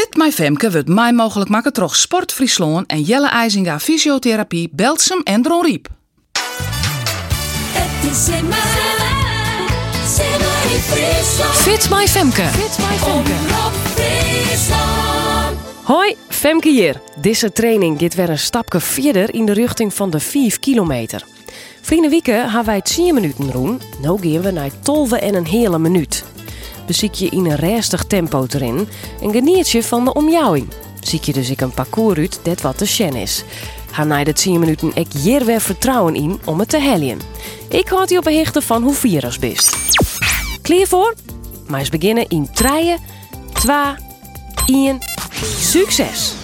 Fit My Femke wordt mij mogelijk maken troch Sport Friesland en Jelle IJzinga Fysiotherapie, Belsum en Dron Riep. Fit My Femke. Hoi, Femke hier. Deze training gaat weer een stapje verder in de richting van de 5 kilometer. Vrienden wieken hebben wij 10 minuten roen. Nu gaan we naar 12 en een hele minuut. Beziek je in een rustig tempo erin en geniet je van de omjouwing. Zie je dus ik een parcours uit dat wat de shen is. Ga na de 10 minuten ik hier weer vertrouwen in om het te helien. Ik houd je op een hichte van hoe vier als best. Klaar voor? Maar eens beginnen in 3, 2, 1, succes!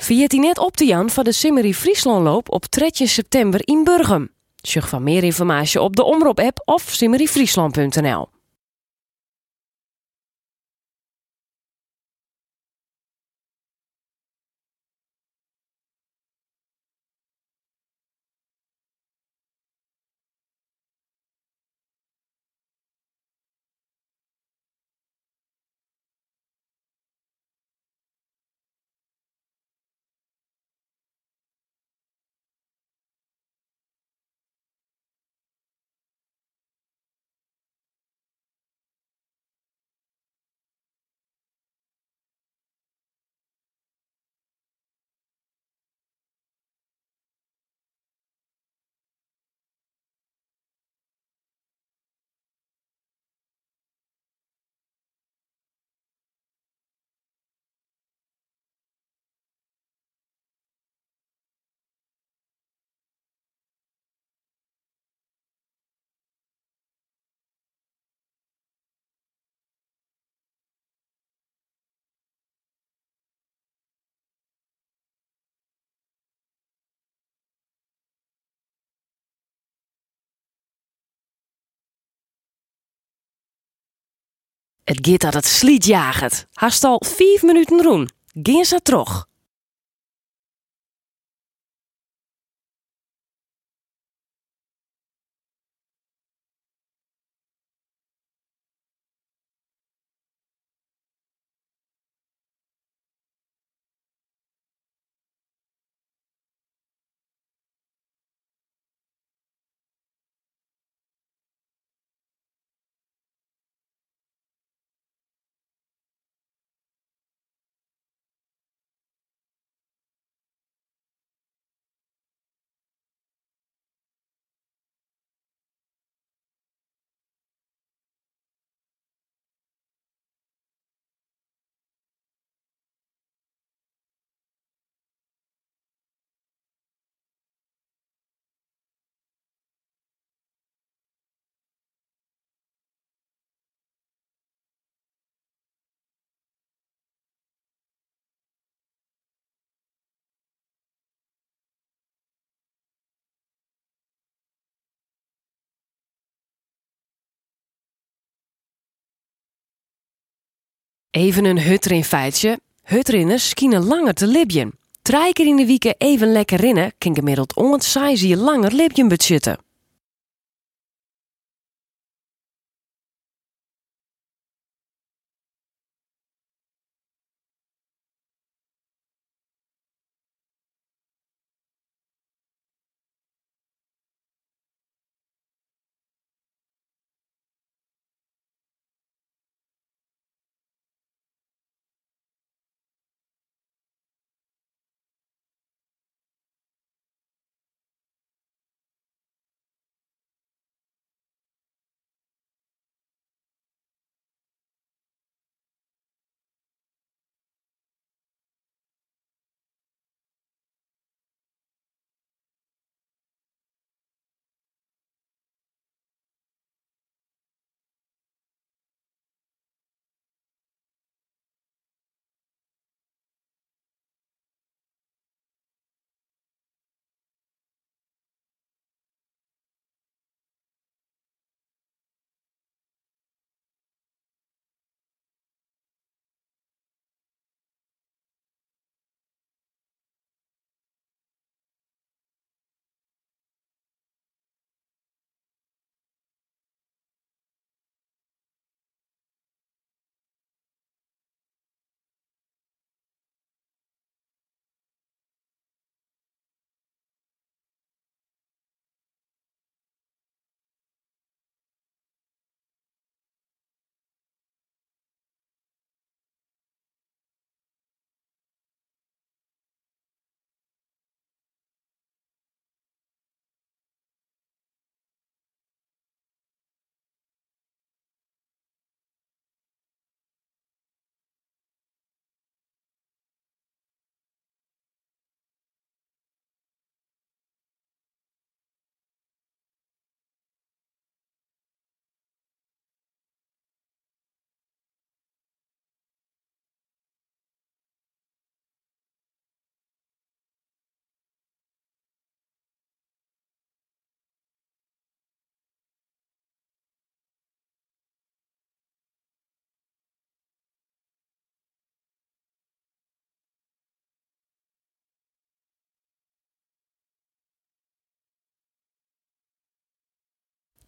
Via het net op te Jan van de Simmery Frieslandloop op 3 september in Burgum. Zorg van meer informatie op de Omroep-app of simmeryfriesland.nl. Het gaat dat het sliet jaget. Hast al 5 minuten roen. Geen ze terug. Even een hutrinfeitje. Hutrinners skinen langer te libjen. Drie keer in de week even lekker rinnen kan gemiddeld ontzij je langer libjen budgetten.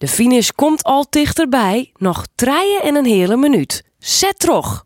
De finish komt al dichterbij. Nog treien en een hele minuut. Zet terug.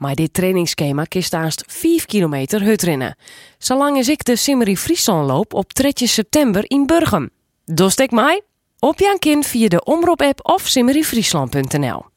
Maar dit trainingsschema kist aanst 5 kilometer hutrennen. Zolang is ik de Simmery Friesland loop op 3 september in Burgum. Dost ik mij? Op Jan Kin via de Omroep-app of simmeryfriesland.nl.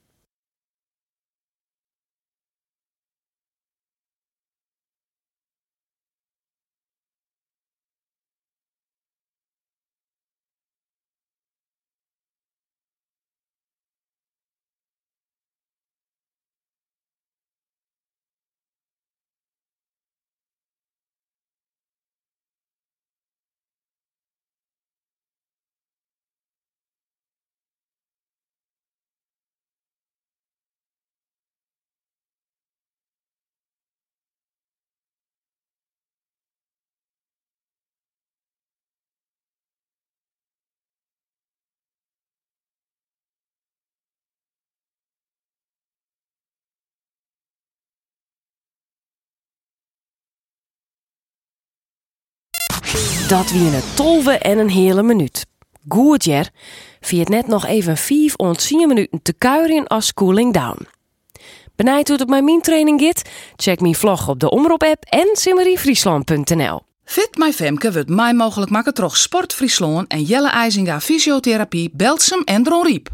Dat wie het tolve en een hele minuut. Goed jer, het net nog even 5 ont 10 minuten te kuieren als cooling down. Benijd hoe het op mijn training gaat? Check mijn vlog op de Omroep-app en simmeryfriesland.nl. Fit My Femke wordt mij mogelijk maken troch Sport Friesland en Jelle IJzinga Fysiotherapie Belsum en Dron Riep.